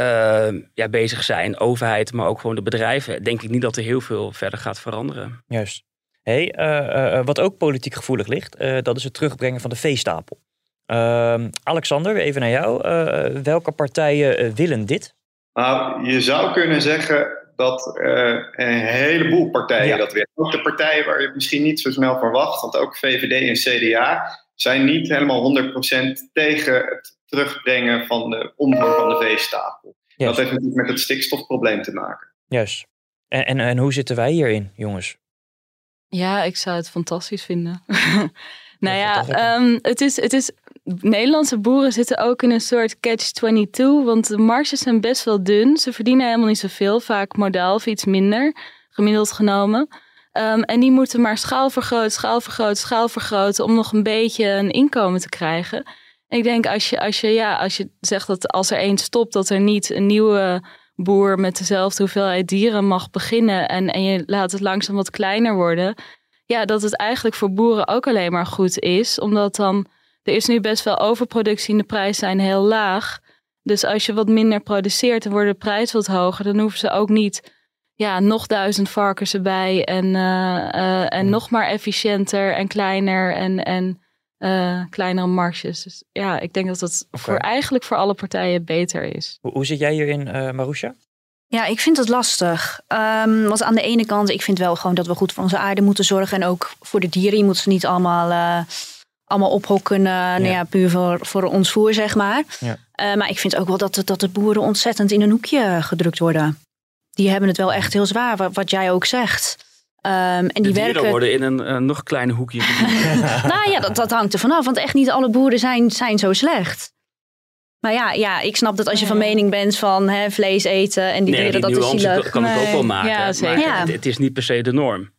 uh, ja, bezig zijn, overheid, maar ook gewoon de bedrijven, denk ik niet dat er heel veel verder gaat veranderen. Juist. Hey, uh, wat ook politiek gevoelig ligt, dat is het terugbrengen van de veestapel. Uh, Alexander, even naar jou. Uh, welke partijen uh, willen dit? Nou, je zou kunnen zeggen dat uh, een heleboel partijen ja. dat willen. Ook de partijen waar je misschien niet zo snel verwacht, want ook VVD en CDA zijn niet helemaal 100% tegen het terugbrengen van de omvang van de veestapel. Yes. Dat heeft natuurlijk met het stikstofprobleem te maken. Juist. En, en, en hoe zitten wij hierin, jongens? Ja, ik zou het fantastisch vinden. nou ja, um, het, is, het is Nederlandse boeren zitten ook in een soort catch-22, want de marges zijn best wel dun. Ze verdienen helemaal niet zoveel, vaak modaal of iets minder, gemiddeld genomen. Um, en die moeten maar schaal vergroten, schaal vergroten, schaal vergroten om nog een beetje een inkomen te krijgen. En ik denk als je, als je, ja, als je zegt dat als er één stopt, dat er niet een nieuwe boer met dezelfde hoeveelheid dieren mag beginnen en, en je laat het langzaam wat kleiner worden. Ja, dat het eigenlijk voor boeren ook alleen maar goed is, omdat dan er is nu best wel overproductie en de prijzen zijn heel laag. Dus als je wat minder produceert, dan wordt de prijs wat hoger. Dan hoeven ze ook niet ja, nog duizend varkens erbij en, uh, uh, en nog maar efficiënter en kleiner en, en uh, kleinere marges. Dus ja, ik denk dat dat okay. voor eigenlijk voor alle partijen beter is. Hoe, hoe zit jij hierin, uh, Marusha? Ja, ik vind het lastig. Um, want aan de ene kant, ik vind wel gewoon dat we goed voor onze aarde moeten zorgen. En ook voor de dieren. Je moet ze niet allemaal allemaal ophokken, uh, ja. Nou ja, puur voor, voor ons voer, zeg maar. Ja. Uh, maar ik vind ook wel dat, de, dat de boeren ontzettend in een hoekje gedrukt worden. Die hebben het wel echt heel zwaar, wat, wat jij ook zegt. Um, en die de werken worden in een uh, nog kleiner hoekje. nou ja, dat, dat hangt er vanaf. Want echt niet alle boeren zijn, zijn zo slecht. Maar ja, ja, ik snap dat als je van mening bent van hè, vlees eten en die nee, dieren, die dat is zielig. kan nee. ik ook wel maken. Ja, zeker. Maar het, het is niet per se de norm.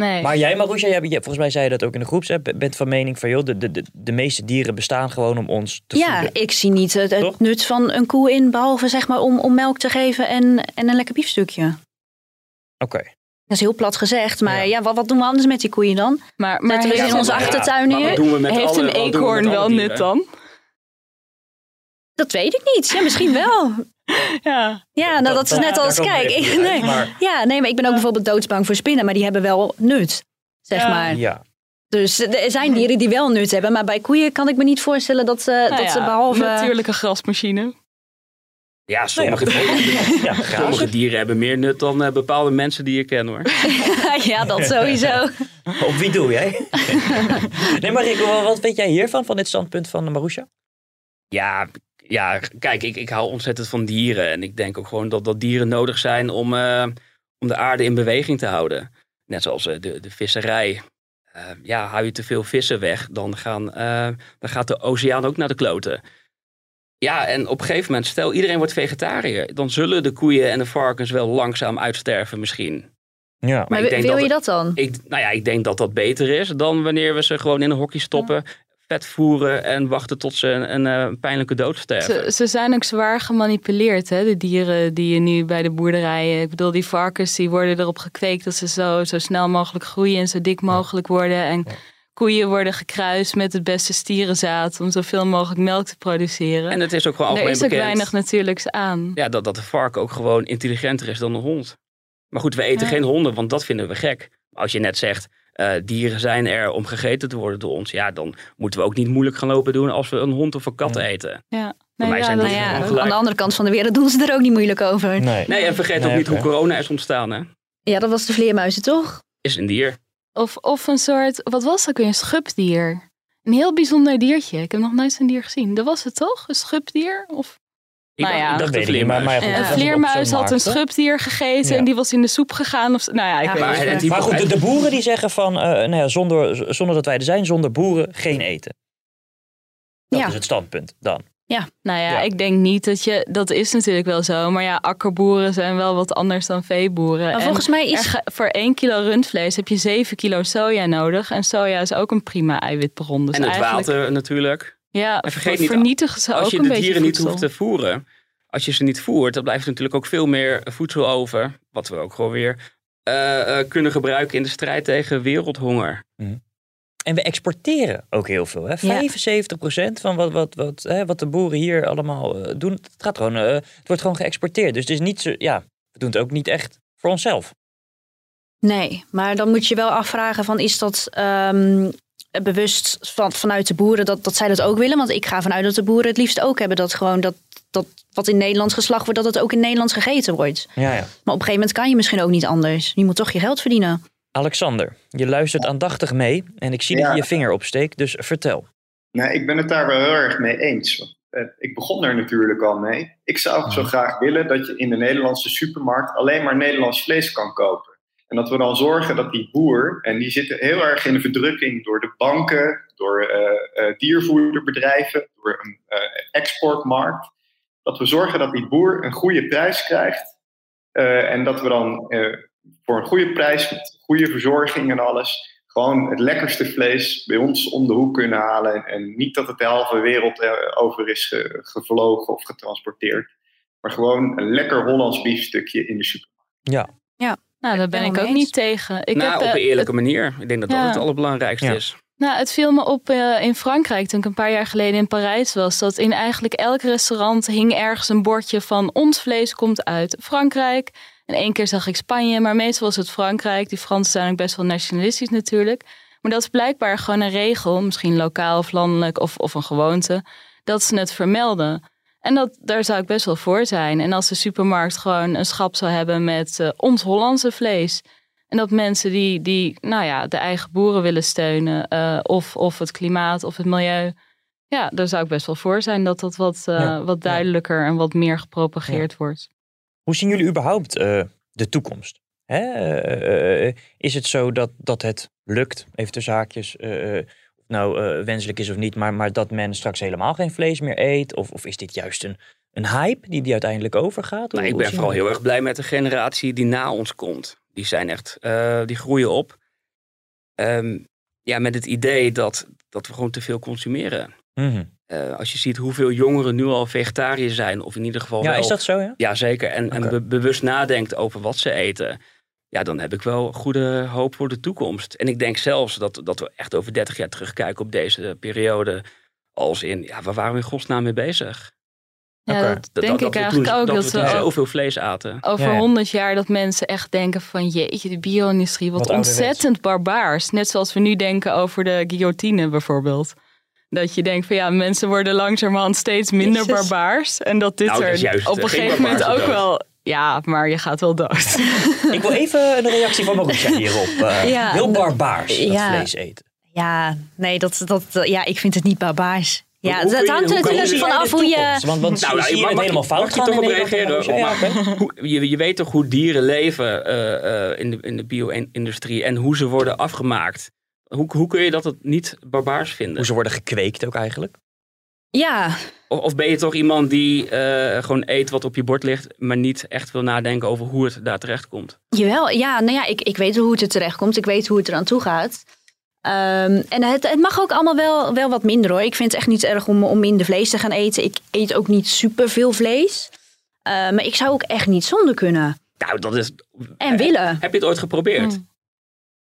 Nee. Maar jij, Marusha, jij, volgens mij zei je dat ook in de groepsapp, bent van mening van joh, de, de, de meeste dieren bestaan gewoon om ons te ja, voeden. ik zie niet het, het nut van een koe in, behalve zeg maar om, om melk te geven en, en een lekker biefstukje. Oké. Okay. Dat is heel plat gezegd, maar ja, ja wat, wat, doen we anders met die koeien dan? Maar, maar Zetten we ze in onze achtertuin neer? Heeft alle, een eekhoorn wel nut dan? Dat weet ik niet. Ja, misschien wel. Ja, ja nou, dat, is net als, kijk, ik, nee, maar. Ja, nee, maar ik ben ook bijvoorbeeld doodsbang voor spinnen, maar die hebben wel nut zeg ja. maar. Ja. Dus er zijn dieren die wel nut hebben, maar bij koeien kan ik me niet voorstellen dat ze, nou dat ja, ze behalve. Natuurlijke grasmachine. Ja, sommige, dieren, ja, sommige dieren hebben meer nut dan uh, bepaalde mensen die je ken hoor. ja, dat sowieso. Op wie doe jij? nee, maar Rick, wat weet jij hiervan, van dit standpunt van Marusha? Ja, ja, kijk, ik, ik hou ontzettend van dieren. En ik denk ook gewoon dat, dat dieren nodig zijn om, uh, om de aarde in beweging te houden. Net zoals de, de visserij. ja, hou je te veel vissen weg, dan, gaan, dan gaat de oceaan ook naar de kloten. Ja, en op een gegeven moment, stel iedereen wordt vegetariër, dan zullen de koeien en de varkens wel langzaam uitsterven misschien. Ja. Maar, ik denk wil je dat dan? Ik, nou ja, ik denk dat dat beter is dan wanneer we ze gewoon in een hokje stoppen, vet voeren en wachten tot ze een, een, een pijnlijke dood sterven. Ze, ze, zijn ook zwaar gemanipuleerd, hè? de dieren die je nu bij de boerderijen. Ik bedoel, die varkens die worden erop gekweekt dat ze zo, zo snel mogelijk groeien en zo dik mogelijk worden. En koeien worden gekruist met het beste stierenzaad om zoveel mogelijk melk te produceren. En het is ook gewoon algemeen Er is ook weinig natuurlijks aan. Ja, dat, dat de varken ook gewoon intelligenter is dan de hond. Maar goed, we eten geen honden, want dat vinden we gek. Als je net zegt, uh, dieren zijn er om gegeten te worden door ons. Ja, dan moeten we ook niet moeilijk gaan lopen doen als we een hond of een kat eten. Ja. Nee, ja, zijn ja, aan de andere kant van de wereld doen ze er ook niet moeilijk over. Nee, nee en vergeet ook niet hoe corona is ontstaan. Hè? Ja, dat was de vleermuizen toch? Is een dier. Of, of een soort, wat was dat? Een schubdier. Een heel bijzonder diertje. Ik heb nog nooit zo'n dier gezien. Dat was het toch? Een schubdier? Of... nou ja, dat weet ik Maar, maar een vleermuis had een schubdier gegeten en die was in de soep gegaan. Of, nou ja, ik weet maar, het. Maar goed, de, de, boeren die zeggen van, uh, nou ja, zonder, zonder dat wij er zijn, zonder boeren geen eten. Dat is het standpunt dan. Ja, nou ja, ik denk niet dat je. Dat is natuurlijk wel zo. Maar ja, akkerboeren zijn wel wat anders dan veeboeren. Maar volgens mij is. voor 1 kilo rundvlees heb je 7 kilo soja nodig. En soja is ook een prima eiwitbron. Dus en het eigenlijk... water natuurlijk. Ja, en vergeet niet, vernietigen ze als ook je een de dieren niet hoeft te voeren. Als je ze niet voert, dan blijft er natuurlijk ook veel meer voedsel over. Wat we ook gewoon weer uh, uh, kunnen gebruiken in de strijd tegen wereldhonger. Mm. En we exporteren ook heel veel. Hè? 75% van wat, wat, wat, hè, wat de boeren hier allemaal uh, doen, het, gaat gewoon, uh, het wordt gewoon geëxporteerd. Dus het is niet zo, ja, we doen het ook niet echt voor onszelf. Nee, maar dan moet je wel afvragen van is dat um, bewust van, vanuit de boeren dat, dat zij dat ook willen? Want ik ga vanuit dat de boeren het liefst ook hebben dat gewoon dat, dat wat in Nederlands geslacht wordt, dat het ook in Nederlands gegeten wordt. Ja, ja. Maar op een gegeven moment kan je misschien ook niet anders. Je moet toch je geld verdienen. Alexander, je luistert aandachtig mee en ik zie ja. dat je je vinger opsteekt, dus vertel. Nou, ik ben het daar wel heel erg mee eens. Ik begon er natuurlijk al mee. Ik zou zo graag willen dat je in de Nederlandse supermarkt alleen maar Nederlands vlees kan kopen. En dat we dan zorgen dat die boer, en die zitten heel erg in de verdrukking door de banken, door uh, uh, diervoederbedrijven, door een uh, exportmarkt, dat we zorgen dat die boer een goede prijs krijgt. en dat we dan voor een goede prijs, met goede verzorging en alles, gewoon het lekkerste vlees bij ons om de hoek kunnen halen. En, en niet dat het de halve wereld over is ge, gevlogen of getransporteerd. Maar gewoon een lekker Hollands biefstukje in de supermarkt. Ja. Ja. Nou, daar ben ik ook niet tegen. Ik nou, heb, op een uh, eerlijke manier. Ik denk dat ja. dat het allerbelangrijkste Ja. is. Nou, het viel me op uh, in Frankrijk toen ik een paar jaar geleden in Parijs was. Dat in eigenlijk elk restaurant hing ergens een bordje van ons vlees komt uit Frankrijk. En één keer zag ik Spanje, maar meestal was het Frankrijk. Die Fransen zijn ook best wel nationalistisch natuurlijk. Maar dat is blijkbaar gewoon een regel, misschien lokaal of landelijk of, of een gewoonte, dat ze het vermelden. En dat, daar zou ik best wel voor zijn. En als de supermarkt gewoon een schap zou hebben met uh, ons Hollandse vlees. En dat mensen die, die nou ja, de eigen boeren willen steunen, uh, of, of het klimaat of het milieu. Ja, daar zou ik best wel voor zijn dat dat wat, uh, ja, wat duidelijker ja. en wat meer gepropageerd ja. wordt. Hoe zien jullie überhaupt de toekomst? Hè? is het zo dat, dat het lukt, even de zaakjes, nou wenselijk is of niet, maar, maar dat men straks helemaal geen vlees meer eet? Of, of is dit juist een, een hype die, die uiteindelijk overgaat? Nou, ik ben vooral heel erg blij met de generatie die na ons komt. Die zijn echt, uh, die groeien op. Um, ja, met het idee dat, dat we gewoon te veel consumeren. Mm -hmm. uh, als je ziet hoeveel jongeren nu al vegetariër zijn, of in ieder geval. Ja, wel, is dat zo? Ja, ja zeker. En, okay. en be bewust nadenkt over wat ze eten. Ja, dan heb ik wel goede hoop voor de toekomst. En ik denk zelfs dat, dat we echt over 30 jaar terugkijken op deze periode. Als in, ja, waar waren we in godsnaam mee bezig? Ja, okay. dat denk dat, ik dat eigenlijk toen, ook. Dat, dat we zoveel vlees aten. Over honderd ja, ja. jaar dat mensen echt denken van... jeetje, de bio-industrie, wat, wat ontzettend barbaars. Net zoals we nu denken over de guillotine bijvoorbeeld. Dat je denkt van ja, mensen worden langzamerhand steeds minder Jezus. barbaars. En dat dit nou, er juist, op een gegeven moment ook dood. wel... Ja, maar je gaat wel dood. ik wil even een reactie van Marusha hierop. Uh, ja, heel barbaars, dat vlees eten. Ja, nee, dat, dat, ja, ik vind het niet barbaars. Ja, Hoe je- hangt er natuurlijk vanaf hoe je... Want, want Nou, nou, je mag- mag- helemaal fout mag je gaan toch op reageren? Ja, Maar oké. hoe- je, je weet toch hoe dieren leven eh, eh, in de, in de bio-industrie en hoe ze worden afgemaakt. Hoe, hoe kun je dat het niet barbaars vinden? Hoe ze worden gekweekt ook eigenlijk. Ja, Of, of ben je toch iemand die eh, gewoon eet wat op je bord ligt, maar niet echt wil nadenken over hoe het daar terecht komt? Jawel, ja, nou ja, ik, ik weet hoe het er terecht komt. Ik weet hoe het eraan toe gaat. Ehm, en het, het mag ook allemaal wel, wel wat minder hoor. Ik vind het echt niet erg om, om minder vlees te gaan eten. Ik eet ook niet super veel vlees. Eh, maar ik zou ook echt niet zonder kunnen. Nou, dat is. En willen. Heb je het ooit geprobeerd?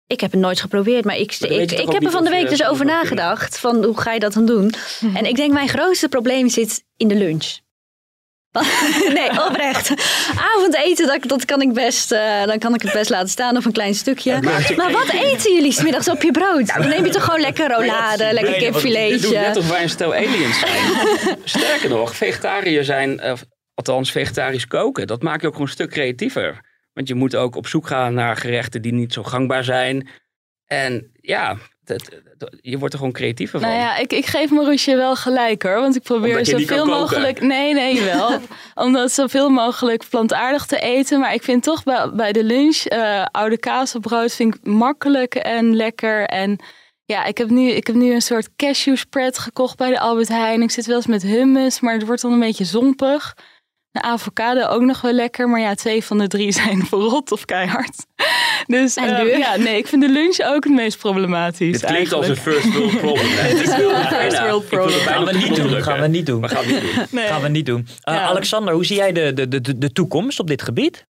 Ik heb het nooit geprobeerd, maar ik, Maar ik, ik heb er van de week dus over nagedacht. Van hoe ga je dat dan doen? En ik denk mijn grootste probleem zit in de lunch. nee, oprecht. Avondeten, dat, dat kan ik best, eh, dan kan ik het best laten staan of een klein stukje. Maar wat eten jullie 's middags op je brood? Dan neem je toch gewoon lekker rollade, lekker Je doet kipfiletje. net of wij een stel aliens zijn. Sterker nog, vegetariër zijn, eh, althans vegetarisch koken, dat maakt je ook gewoon een stuk creatiever. Want je moet ook op zoek gaan naar gerechten die niet zo gangbaar zijn. En ja, je wordt er gewoon creatiever van. Nou ja, ik, ik geef Maroesje wel gelijk hoor. Want ik probeer zoveel mogelijk. Nee, nee, wel. Omdat zoveel mogelijk plantaardig te eten. Maar ik vind toch bij, bij de lunch eh, oude kaas op brood vind ik makkelijk en lekker. En ja, ik heb, nu, ik heb nu een soort cashew spread gekocht bij de Albert Heijn. Ik zit wel eens met hummus, maar het wordt dan een beetje zompig. De avocado ook nog wel lekker, maar ja, twee van de drie zijn verrot of keihard. Dus En eh, duur. ja, nee, ik vind de lunch ook het meest problematisch. Dit klinkt als een first world problem. Dit is wel een first world problem. Gaan we niet doen. Gaan we niet doen. Gaan we niet doen. Nee. Gaan we niet doen. Uh, Ja. Alexander, hoe zie jij de, de, de, de toekomst op dit gebied?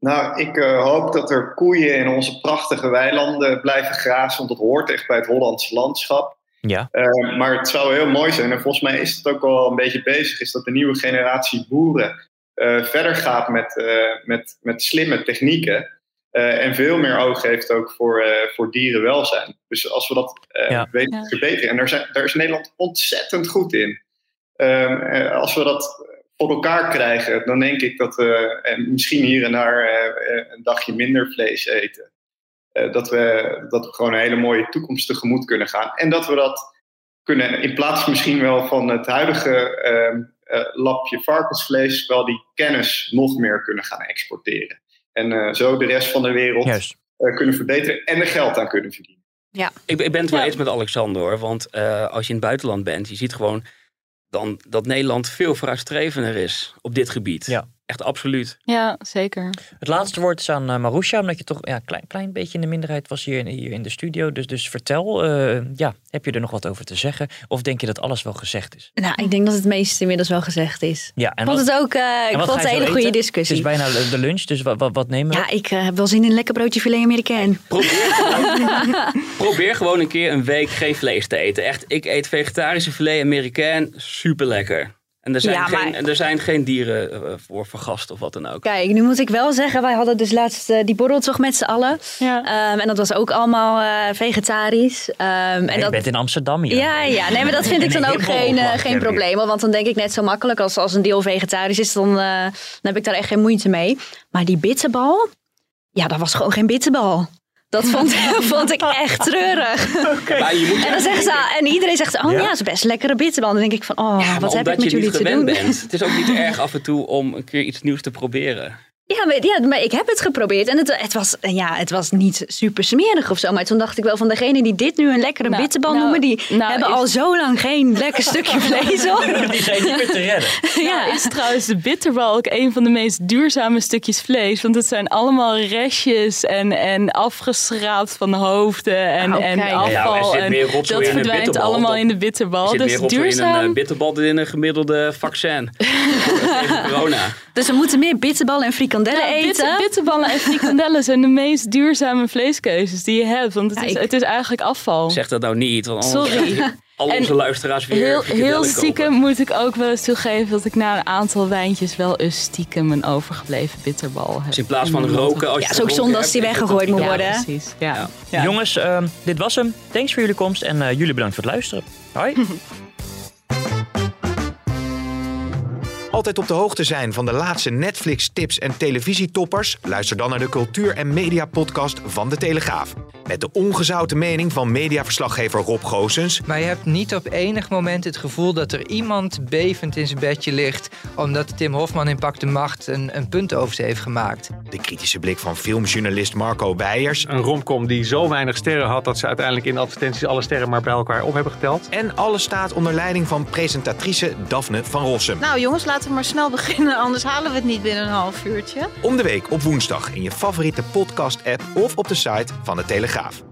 Nou, ik eh, hoop dat er koeien in onze prachtige weilanden blijven grazen, want dat hoort echt bij het Hollandse landschap. Ja. Eh, maar het zou heel mooi zijn, en volgens mij is het ook wel een beetje bezig, is dat de nieuwe generatie boeren eh, verder gaat met, eh, met, met slimme technieken. eh, en veel meer oog heeft ook voor, eh, voor dierenwelzijn. Dus als we dat eh, Ja. weten te verbeteren, en daar, zijn, daar is Nederland ontzettend goed in. Ehm, eh, als we dat voor elkaar krijgen, dan denk ik dat we eh, misschien hier en daar een dagje minder vlees eten. Eh, dat, we, dat we gewoon een hele mooie toekomst tegemoet kunnen gaan. En dat we dat kunnen, in plaats misschien wel van het huidige ehm, eh, lapje varkensvlees, wel die kennis nog meer kunnen gaan exporteren. En eh, zo de rest van de wereld eh, kunnen verbeteren en er geld aan kunnen verdienen. Ja. Ik, ik ben het wel Ja. eens met Alexander hoor. Want eh, als je in het buitenland bent, je ziet gewoon dan, dat Nederland veel vooruitstrevender is op dit gebied. Ja. Echt absoluut. Ja, zeker. Het laatste woord is aan uh, Marusha, omdat je toch ja, een klein, klein beetje in de minderheid was hier in, hier in de studio. Dus, dus vertel, uh, ja, heb je er nog wat over te zeggen? Of denk je dat alles wel gezegd is? Nou, ik denk dat het meeste inmiddels wel gezegd is. Ja, en ik vond wat- het ook uh, ik vond het een hele goede discussie. Het is bijna de, lunch, dus wat, wat, wat nemen we? Ja, ik uh, heb wel zin in een lekker broodje filet Amerikaan. Probeer, probeer gewoon een keer een week geen vlees te eten. Echt, ik eet vegetarische filet Amerikaan, super lekker. En er zijn, Ja, maar- geen, en er zijn geen dieren eh, voor vergast of wat dan ook. Kijk, nu moet ik wel zeggen, wij hadden dus laatst uh, die borreltocht met z'n allen. Ja. Um, en dat was ook allemaal uh, vegetarisch. Um, en Nee, dat... Je bent in Amsterdam hier. Ja, ja, nee, maar dat vind ik dan ook geen, uh, geen probleem. Want dan denk ik net zo makkelijk als, als een deel vegetarisch is, dan, uh, dan heb ik daar echt geen moeite mee. Maar die bitterbal, ja, dat was gewoon geen bitterbal. Dat vond, vond ik echt treurig. Maar je moet En dan zeggen ze, en iedereen zegt, oh Ja. ja, het is best lekkere bitterbal. Dan denk ik van, oh, Ja, wat heb ik omdat met je jullie niet te gewend doen? bent. Het is ook niet erg af en toe om een keer iets nieuws te proberen. Ja maar, ja, maar ik heb het geprobeerd. En het, het, was, ja, het was niet super smerig of zo. Maar toen dacht ik wel van degene die dit nu een lekkere Nou, bitterbal nou, noemen... die nou, hebben is- al zo lang geen lekker stukje vlees hoor. Die zijn niet meer te redden. Ja, is trouwens de bitterbal ook een van de meest duurzame stukjes vlees. Want het zijn allemaal restjes en, en afgeschraapt van hoofden en, Oh, en afval. Ja, en dat verdwijnt bitterbal allemaal dan- in de bitterbal. Er zit Dus meer rotzooi in een duurzaam. uh, bitterbal dan in een gemiddelde vaccin. Corona. Dus we moeten meer bitterballen en frikandellen Ja, eten. bitter- bitterballen en frikandellen zijn de meest duurzame vleeskeuzes die je hebt. Want het, Ja, is, ik- het is eigenlijk afval. Zeg dat nou niet. Want Sorry. al En onze luisteraars weer Heel, frikandellen heel kopen. stiekem moet ik ook wel eens toegeven dat ik na een aantal wijntjes wel eens stiekem een overgebleven bitterbal heb. Dus in plaats van roken, als je Ja, het is ook zonde als die weggegooid moet Ja, worden. hè? precies. Ja. Ja. Ja. Jongens, ehm, dit was hem. Thanks voor jullie komst en eh, jullie bedankt voor het luisteren. Hoi. altijd op de hoogte zijn van de laatste Netflix-tips en televisietoppers? Luister dan naar de cultuur- en media-podcast van De Telegraaf. Met de ongezouten mening van mediaverslaggever Rob Goosens. Maar je hebt niet op enig moment het gevoel dat er iemand bevend in zijn bedje ligt. omdat Tim Hofman in Pak de Macht een, een punt over ze heeft gemaakt. De kritische blik van filmjournalist Marco Weijers. Een romcom die zo weinig sterren had dat ze uiteindelijk in advertenties alle sterren maar bij elkaar op hebben geteld. En alles staat onder leiding van presentatrice Daphne van Rossum. Nou jongens, maar snel beginnen, anders halen we het niet binnen een half uurtje. Om de week op woensdag in je favoriete podcast-app of op de site van de Telegraaf.